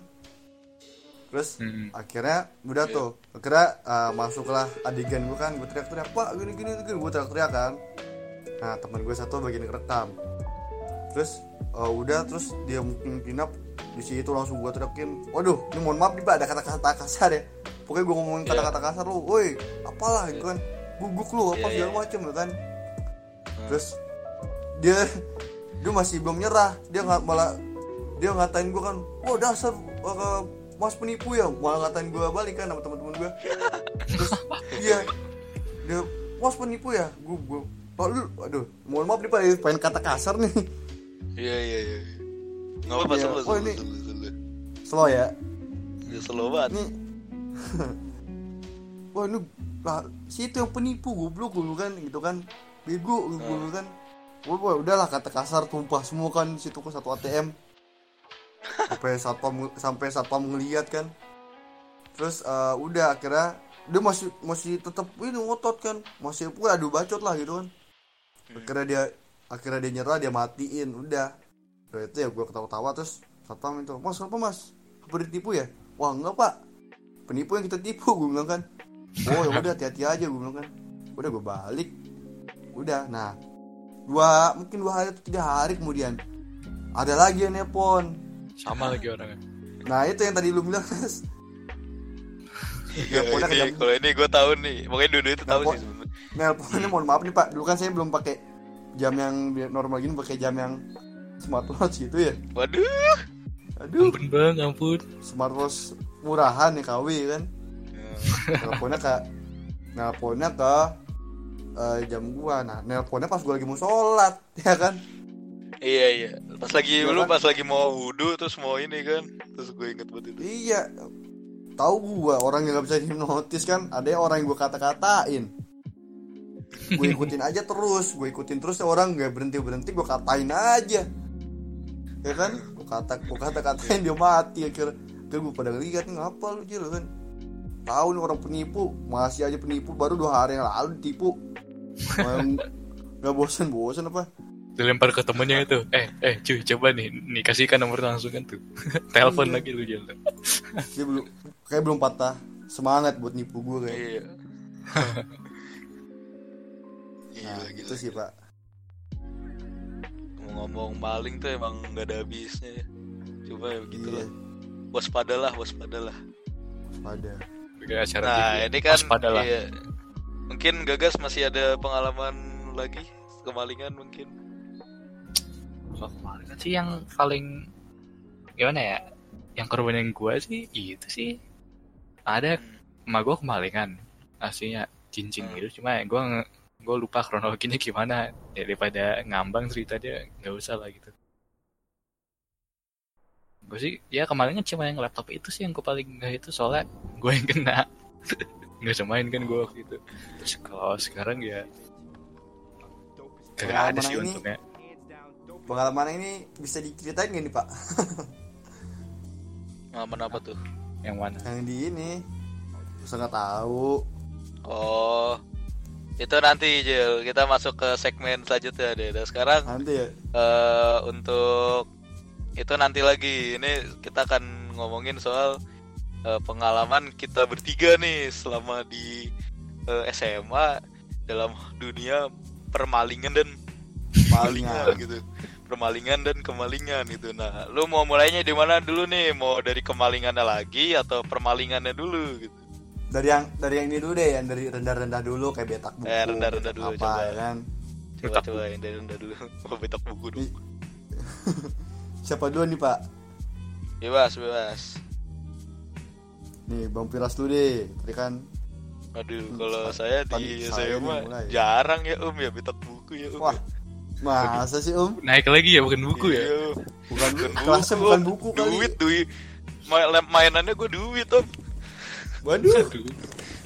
terus Hmm. akhirnya udah Iya. tuh akhirnya eh, masuklah adegan gua kan gue teriak-teriak pak gini gini gini gue teriak-teriak kan nah teman gue satu bagian rekam terus eh, udah terus dia mungkin kinap di situ langsung gue teriakin waduh ini mohon maaf nih pak ada kata-kata kasar ya pokoknya gue ngomongin Iya. kata-kata kasar lu woi apalah gitu kan guguk lu apa Iya, segala iya. macem ya kan terus dia dia masih belum nyerah dia nggak malah dia ngatain gue kan oh dasar uh, mas penipu ya. Malah ngatain gue balik kan sama teman-teman gue terus iya dia mas penipu ya? Gue gue oh, lu aduh mohon maaf nih pak pengen kata kasar nih. Iya, iya, iya. Nggak apa-apa, Iya. selalu, Oh, ini- slow ya? Ya, slow banget. ini wah ini lah situ yang penipu goblok gue kan gitu kan. Bego gue kan. Wah, wah, udahlah kata kasar tumpah semua kan situ ke satu ATM sampai satpam sampai satpam ngeliat kan. Terus eh, udah akhirnya dia masih masih tetap ini ngotot kan. Masih gue adu bacot lah gitu kan. Akhirnya dia akhirnya dia nyerah dia matiin udah. Udah itu ya gue ketawa-tawa terus satpam itu mas apa mas? Apa ditipu ya? Wah enggak pak. Penipu yang kita tipu gue bilang kan. Oh ya udah hati-hati aja gue bilang kan. Udah gue balik. Udah nah dua mungkin dua hari atau tiga hari kemudian ada lagi yang nepon Sama lagi orangnya. nah itu yang tadi lu bilang. Iya, ini, kejam- kalau ini gue tahu nih. Makanya dua itu tahu sih sebenarnya. nelponnya mohon maaf nih pak dulu kan saya belum pakai jam yang normal gini pakai jam yang smartwatch gitu ya Waduh. aduh Ampun bang, ampun. smartwatch murahan ya KW kan nelponnya ke nelponnya ke eh, jam gua nah nelponnya pas gua lagi mau sholat ya kan Iya, iya. Pas lagi Iya lu kan? pas lagi mau wudhu terus mau ini kan. Terus gue inget banget itu. iya tahu gua orang yang gak bisa hipnotis kan ada orang yang gua kata-katain gue ikutin aja terus gue ikutin terus orang nggak berhenti berhenti gue katain aja ya kan gue kata gue kata katain dia mati akhirnya akhirnya gue pada lihat ngapa lu jil kan tahu nih orang penipu masih aja penipu baru dua hari yang lalu ditipu Emang nggak bosan bosan apa Dilempar ke temennya itu. Eh, eh, cuy, coba nih, nih kasihkan nomor langsung kan tuh. Telepon Iya. lagi lu jalan. dia belum kayak belum patah semangat buat nipu gue kayak Iya. nah Gila, gitu gila. sih pak Ngomong maling tuh emang nggak ada habisnya ya. Coba ya begitu iya lah. Waspadalah, waspadalah. pada Bikin acara Nah, TV. ini kan Waspada lah. iya. Mungkin Gagas masih ada pengalaman lagi kemalingan mungkin. Kalau kemarin kan sih yang paling gimana ya? Yang korban yang gue sih itu sih. Ada emak gue kemalingan aslinya cincin Hmm. gitu. Cuma gue gue lupa kronologinya gimana. Daripada ngambang ceritanya nggak usah lah gitu. Gue sih ya kemarin kan cuma yang laptop itu sih yang gue paling nggak itu. Soalnya gue yang kena. Nggak semain kan gue waktu itu. Terus kalau sekarang ya kagak ada sih ini- untungnya pengalaman ini bisa diceritain gak nih pak Pengalaman apa tuh? yang mana yang di ini saya nggak tahu Oh, itu nanti Jil kita masuk ke segmen selanjutnya deh. Dan sekarang nanti ya eh untuk itu nanti lagi. Ini kita akan ngomongin soal eh, pengalaman kita bertiga nih selama di eh, SMA dalam dunia permalingan dan Malingan. gitu. Permalingan dan kemalingan gitu. Nah, lu mau mulainya di mana dulu nih? Mau dari kemalingannya lagi atau permalingannya dulu gitu? dari yang dari yang ini dulu deh yang dari rendah-rendah dulu kayak betak buku Eh, rendah-rendah dulu, apa coba. ya kan Coba Betak coba yang dari rendah dulu. Mau betak buku dulu. Siapa dulu nih pak Bebas, bebas. nih bang Piras dulu deh tadi kan Aduh, Hmm, kalau sa- saya di saya mulai. jarang ya Om ya betak buku ya Om. wah ya. Masa sih om? Naik lagi ya bukan buku ya? Iya, bukan bukan kelasnya buku, bukan buku kali. Duit, duit. Mainannya gue duit Om. waduh. Aduh.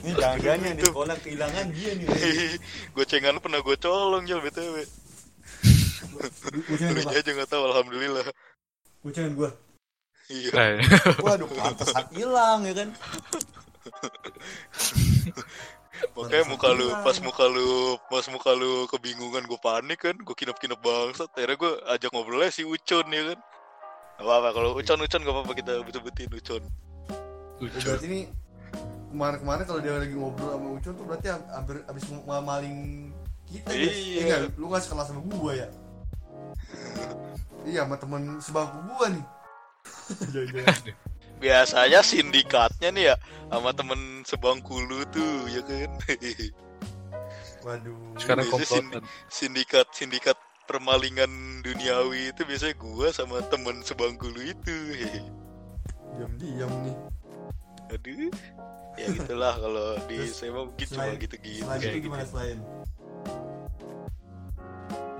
ini jangan yang di sekolah kehilangan dia nih. Gocengan lu pernah gue colong Jal BTW. Lu aja gak tahu alhamdulillah. kucingin gue iya. Nah, waduh pantesan hilang ya kan makanya muka lu pas muka lu pas muka lu kebingungan gue panik kan gue kinap-kinap bangsat. Akhirnya gue ajak ngobrolnya si Ucon ya kan? Gak apa-apa kalau Ucon Ucon gak apa-apa kita betul-betul Ucon. Ya, lucu. berarti ini kemarin-kemarin kalau dia lagi ngobrol sama Ucon tuh berarti hampir abis ma- maling kita ya? Iya. Enggak, lu gak sekelas sama gua ya? Iya sama temen sebangku gua nih. Jangan-jangan. biasanya sindikatnya nih ya sama temen sebangku lu tuh ya kan? Waduh. Sekarang komplotan. sindikat sindikat permalingan duniawi itu biasanya gua sama temen sebangku lu itu. Diam-diam nih. Aduh. Ya gitulah kalau di Terus, SMA mungkin cuma selain- gitu-gitu. selain kayak itu gimana selain?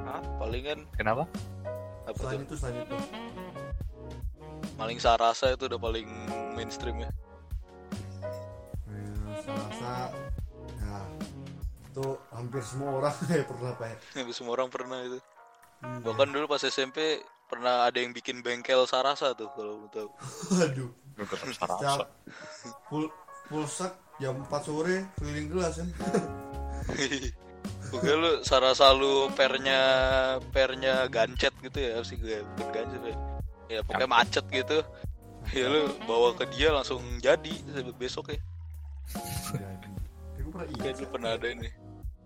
Hah? palingan Kenapa? apa selain tuh? itu selain itu maling sarasa itu udah paling mainstream ya. Eh, saya rasa ya itu hampir semua orang ya pernah pak ya Hampir semua orang pernah itu. Iya. bahkan dulu pas SMP pernah ada yang bikin bengkel sarasa tuh kalau tahu. Secara sarasa. full full jam 4 sore keliling kelas kan. Oke lu sarasa lu pernya pernya gancet gitu ya sih gue bukan gancet ya ya pokoknya macet gitu ya lu bawa ke dia langsung jadi besok ya ya, Kayak ingat dulu pernah ada ini.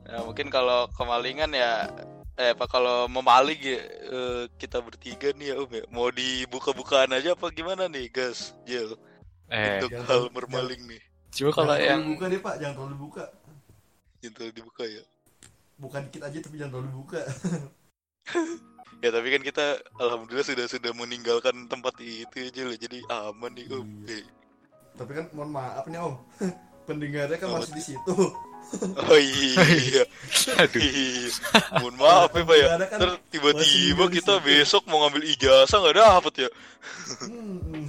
Nah, mungkin kalau kemalingan ya eh apa kalau memaling ya eh, kita bertiga nih ya Om ya. Mau dibuka-bukaan aja apa gimana nih, gas? Jel. Eh, Untuk jangan- hal bermaling nih. cuma kalau Jangan yang terlalu buka deh pak jangan terlalu buka Itu dibuka ya. bukan dikit aja tapi jangan terlalu buka Ya tapi kan kita alhamdulillah sudah sudah meninggalkan tempat itu aja lah. Jadi aman nih, Om. Iya. Eh. tapi kan mohon maaf nih om pendengarnya kan Apa masih di situ Oh iya. aduh, Iya. Mohon maaf ya, Pak ya. Kan Ntar tiba-tiba kita situ. besok mau ngambil ijazah nggak dapet ya. hmm, hmm.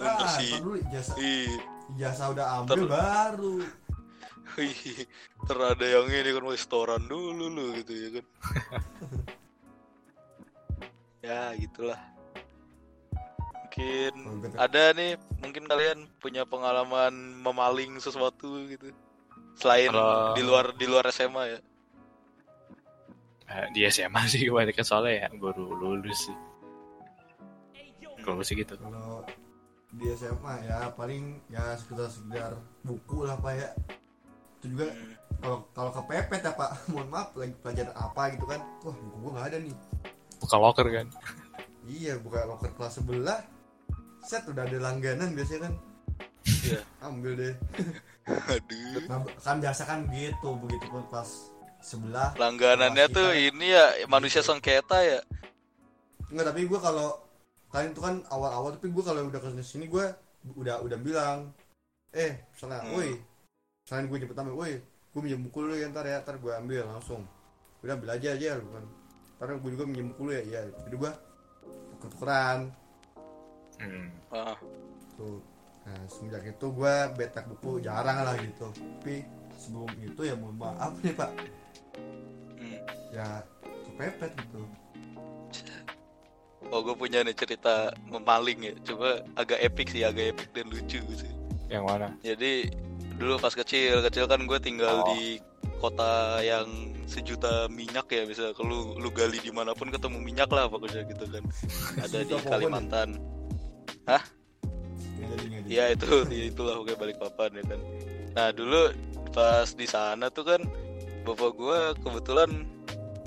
ah dulu jasa Iya. jasa udah ambil Ntar- baru Ntar ada yang ini kan restoran dulu lu gitu ya kan. ya gitulah. Mungkin kata- ada nih, mungkin kalian punya pengalaman memaling sesuatu gitu. Selain Kalau- di luar di luar SMA ya. Eh, di SMA sih kebanyakan soalnya ya baru lulus sih. Kalau sih gitu. kalau di SMA ya paling ya sekedar sekedar buku lah pak ya itu juga Hmm. kalau kalau kepepet ya pak mohon maaf lagi pelajaran apa gitu kan wah buku gua nggak ada nih Buka locker kan. iya buka loker kelas sebelah set udah ada langganan biasanya kan Iya. ambil deh Aduh. nah, kan biasa kan gitu begitu pun kelas sebelah Langganannya Kelas tuh kita- ini ya manusia sengketa ya. Enggak, tapi gue kalau kalian itu kan awal-awal tapi gue kalau udah ke sini gue udah udah bilang eh misalnya Hmm. woi misalnya gue jemput tamu woi gue minjem buku lu ya ntar ya ntar gue ambil langsung udah ambil aja aja bukan ntar gue juga minjem buku lu ya iya jadi gue tuker-tukeran Hmm. Ah, tuh nah semenjak itu gue betak buku jarang lah gitu tapi sebelum itu ya mohon maaf nih pak hmm. ya kepepet gitu Oh gue punya nih cerita memaling ya. Coba agak epic sih, agak epic dan lucu sih. Yang mana? Jadi dulu pas kecil, kecil kan gue tinggal Oh. di kota yang sejuta minyak ya bisa kalau lu gali di mana pun ketemu minyak lah pokoknya gitu kan. Ada di ya? Kalimantan. Nggak jadi ya itu itulah pokoknya balik papan ya kan. Nah dulu pas di sana tuh kan bapak gue kebetulan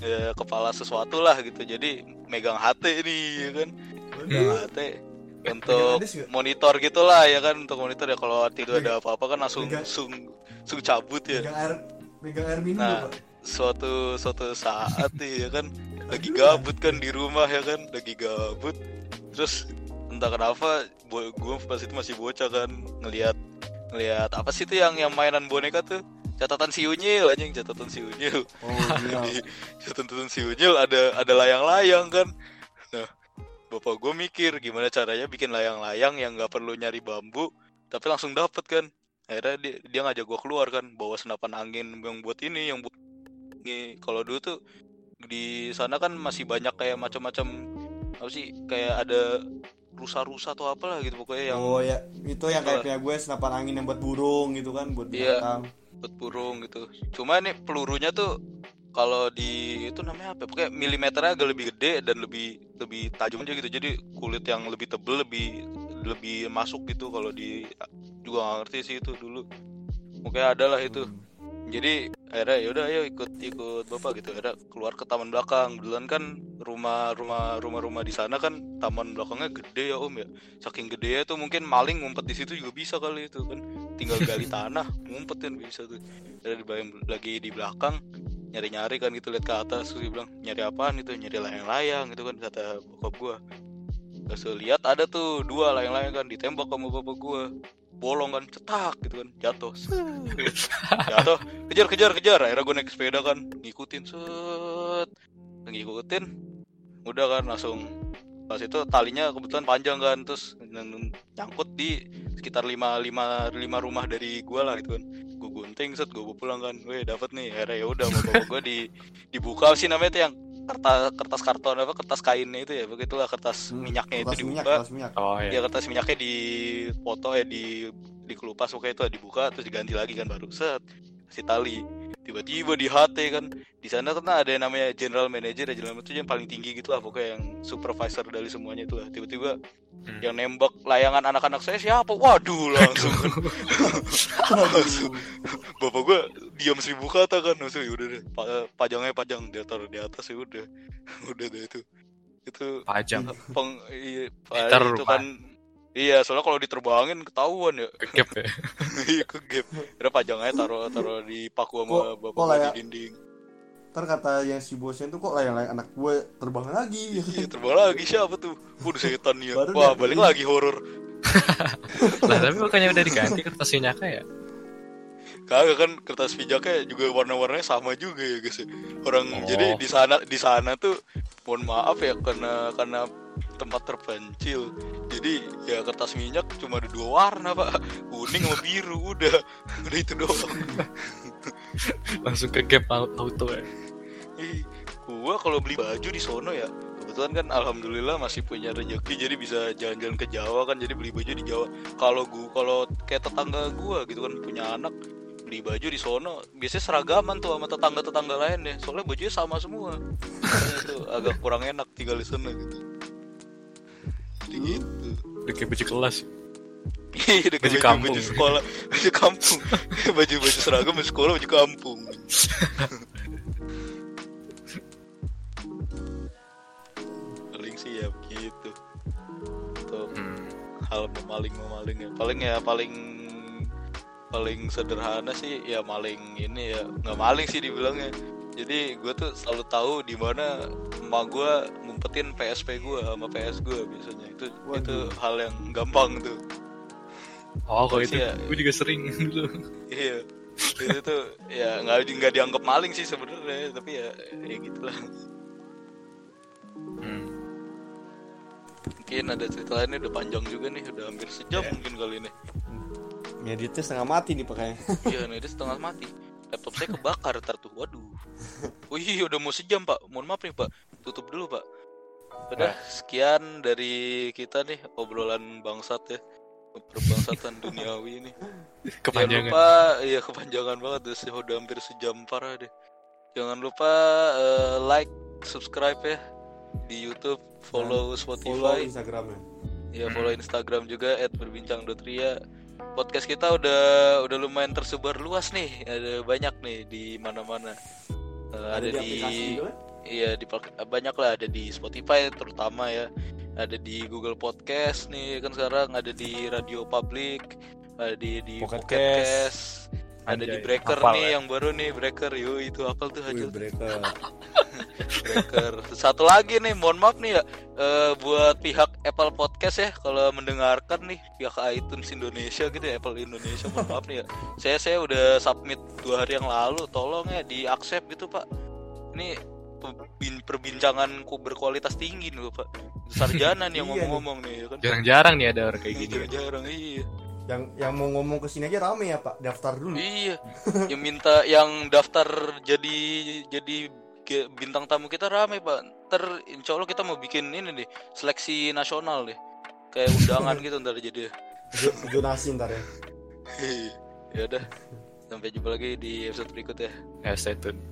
ya kepala sesuatu lah gitu. Jadi megang HT nih ya kan. Megang. HT untuk monitor gitulah ya kan. Untuk monitor ya kalau tidur ada apa-apa kan langsung langsung langsung cabut ya. Megang air megang air minum Nah. suatu suatu saat nih ya kan lagi gabut kan di rumah ya kan lagi gabut. Terus entah kenapa gue pas itu masih bocah kan ngelihat ngelihat apa sih itu yang yang mainan boneka tuh? Catatan si unyil anjing catatan si unyil. Oh iya. Di catatan si unyil ada ada layang-layang kan. Nah bapak gue mikir gimana caranya bikin layang-layang yang nggak perlu nyari bambu tapi langsung dapet kan akhirnya dia, dia ngajak gue keluar kan bawa senapan angin yang buat ini yang buat ini kalau dulu tuh di sana kan masih banyak kayak macam-macam apa sih kayak ada rusa-rusa atau apalah gitu pokoknya yang oh ya itu yang kayak Itulah. punya gue senapan angin yang buat burung gitu kan buat Iya. buat burung gitu. Cuma nih pelurunya tuh kalau di itu namanya apa? ya? Pokoknya milimeternya agak lebih gede dan lebih lebih tajam aja gitu. Jadi kulit yang lebih tebel lebih lebih masuk gitu kalau di juga nggak ngerti sih itu dulu. Mungkin ada lah itu. Jadi akhirnya yaudah ayo ikut ikut bapak gitu. Akhirnya keluar ke taman belakang. Duluan kan rumah rumah rumah rumah di sana kan taman belakangnya gede ya om ya. Saking gede tuh mungkin maling ngumpet di situ juga bisa kali itu kan. Tinggal gali tanah ngumpetin bisa tuh. Ada di lagi di belakang nyari-nyari kan gitu lihat ke atas terus bilang nyari apaan itu nyari layang-layang gitu kan kata bokap gua terus lihat ada tuh dua layang-layang kan ditembak sama bapak gua bolong kan cetak gitu kan jatuh. Jatuh kejar kejar kejar. Akhirnya gue naik sepeda kan ngikutin set. Ngikutin udah kan langsung. Pas itu talinya kebetulan panjang kan terus nyang- nyangkut di sekitar lima lima lima rumah dari gua lah gitu kan. Gue gunting set gue bawa pulang kan. Weh dapat nih. Akhirnya ya udah bapak gue di dibuka sih namanya tuh yang kertas kertas karton apa kertas kainnya itu ya begitulah kertas Hmm, minyaknya itu kertas minyak dibuka kertas minyak. Oh ya iya. kertas minyaknya dipoto ya di dikelupas pokoknya itu dibuka terus diganti lagi kan baru set kasih tali tiba-tiba di HT kan. Di sana kan ada yang namanya general manager ya general manager yang paling tinggi gitu lah pokoknya yang supervisor dari semuanya itu lah. Tiba-tiba Hmm. yang nembak layangan anak-anak saya siapa? Waduh langsung. Kan langsung bapak gua diam seribu kata kan langsung ya udah deh pa- pajangnya pajang dia taruh di atas ya udah. Udah deh itu. Itu Pajang. peng iya, itu kan iya soalnya kalau diterbangin ketahuan ya Kegep ya. iya ke gap kira pajangnya taruh taruh di paku sama Kok- bapak kok gua layak- di dinding ntar kata yang si bosnya tuh kok layang-layang anak gue terbang lagi iya terbang lagi siapa tuh waduh setan ya Baru wah balik lagi horor Lah tapi bukannya udah diganti kertas minyaknya ya? kagak kan kertas pijaknya juga warna-warnanya sama juga ya guys ya. orang Oh. jadi di sana di sana tuh mohon maaf ya karena karena tempat terpencil. Jadi ya kertas minyak cuma ada dua warna pak. Kuning sama biru udah. Udah itu doang. Langsung kegep au- auto ya. Gua kalau beli baju di sono ya kebetulan kan alhamdulillah masih punya rezeki jadi bisa jalan-jalan ke Jawa kan jadi beli baju di Jawa. Kalau gua kalau kayak tetangga gua gitu kan punya anak beli baju di sono biasanya seragaman tuh sama tetangga-tetangga lain ya soalnya bajunya sama semua. Itu agak kurang enak tinggal di sana gitu Jadi gitu Udah kayak baju kelas. Iya, udah kayak Baju baju, kampung. baju sekolah, baju kampung, baju baju seragam baju sekolah, baju kampung. Paling sih ya begitu. Untuk Hmm. hal memaling memaling ya. Paling ya paling paling sederhana sih ya maling ini ya nggak maling sih dibilangnya. Jadi gue tuh selalu tahu di mana emak gue ngumpetin PSP gue sama PS gue biasanya itu itu Waduh. hal yang gampang tuh. Oh kalau itu Iya. gue juga sering dulu. Iya. itu tuh ya nggak nggak dianggap maling sih sebenarnya tapi ya ya gitulah Hmm. mungkin ada cerita lainnya udah panjang juga nih udah hampir sejam Iya. mungkin kali ini ngeditnya setengah mati nih pakainya iya nih dia setengah mati laptop saya kebakar ntar tuh waduh wih udah mau sejam pak mohon maaf nih pak tutup dulu pak udah sekian dari kita nih obrolan bangsat ya perbangsatan duniawi ini Jangan Kepanjangan. lupa, iya kepanjangan banget deh, sih, udah hampir sejam parah deh. Jangan lupa eh, like, subscribe ya di YouTube, follow follow Spotify, instagramnya ya Hmm. follow Instagram juga @berbincang.ria. Podcast kita udah udah lumayan tersebar luas nih, ada banyak nih di mana-mana. Eh, ada, di, aplikasi juga kan? iya di banyak lah. Ada di Spotify terutama ya. Ada di Google Podcast nih kan sekarang. Ada di Radio Public. Ada di di Pocket Pocket, Cast. Cast ada di Anjay, Breaker hafal nih ya. yang baru nih Breaker. Yo itu apal tuh Wih, hasil breaker. Breaker. Satu lagi nih mohon maaf nih ya eh, buat pihak Apple Podcast ya kalau mendengarkan nih pihak iTunes Indonesia gitu ya Apple Indonesia mohon maaf nih ya. Saya saya udah submit dua hari yang lalu tolong ya di accept gitu pak. Ini perbincanganku berkualitas tinggi nih pak sarjana nih yang Iya ngomong-ngomong nih ya kan? Jarang-jarang nih ada orang kayak gini. ya. jarang iya yang yang mau ngomong ke sini aja rame ya pak. Daftar dulu. Iya. Yang minta yang daftar jadi jadi bintang tamu kita rame pak. Ntar insya Allah kita mau bikin ini nih seleksi nasional nih. Kayak undangan gitu ntar jadi. Jonasi ntar ya. Ya udah. Sampai jumpa lagi di episode berikutnya. Ya, stay tune.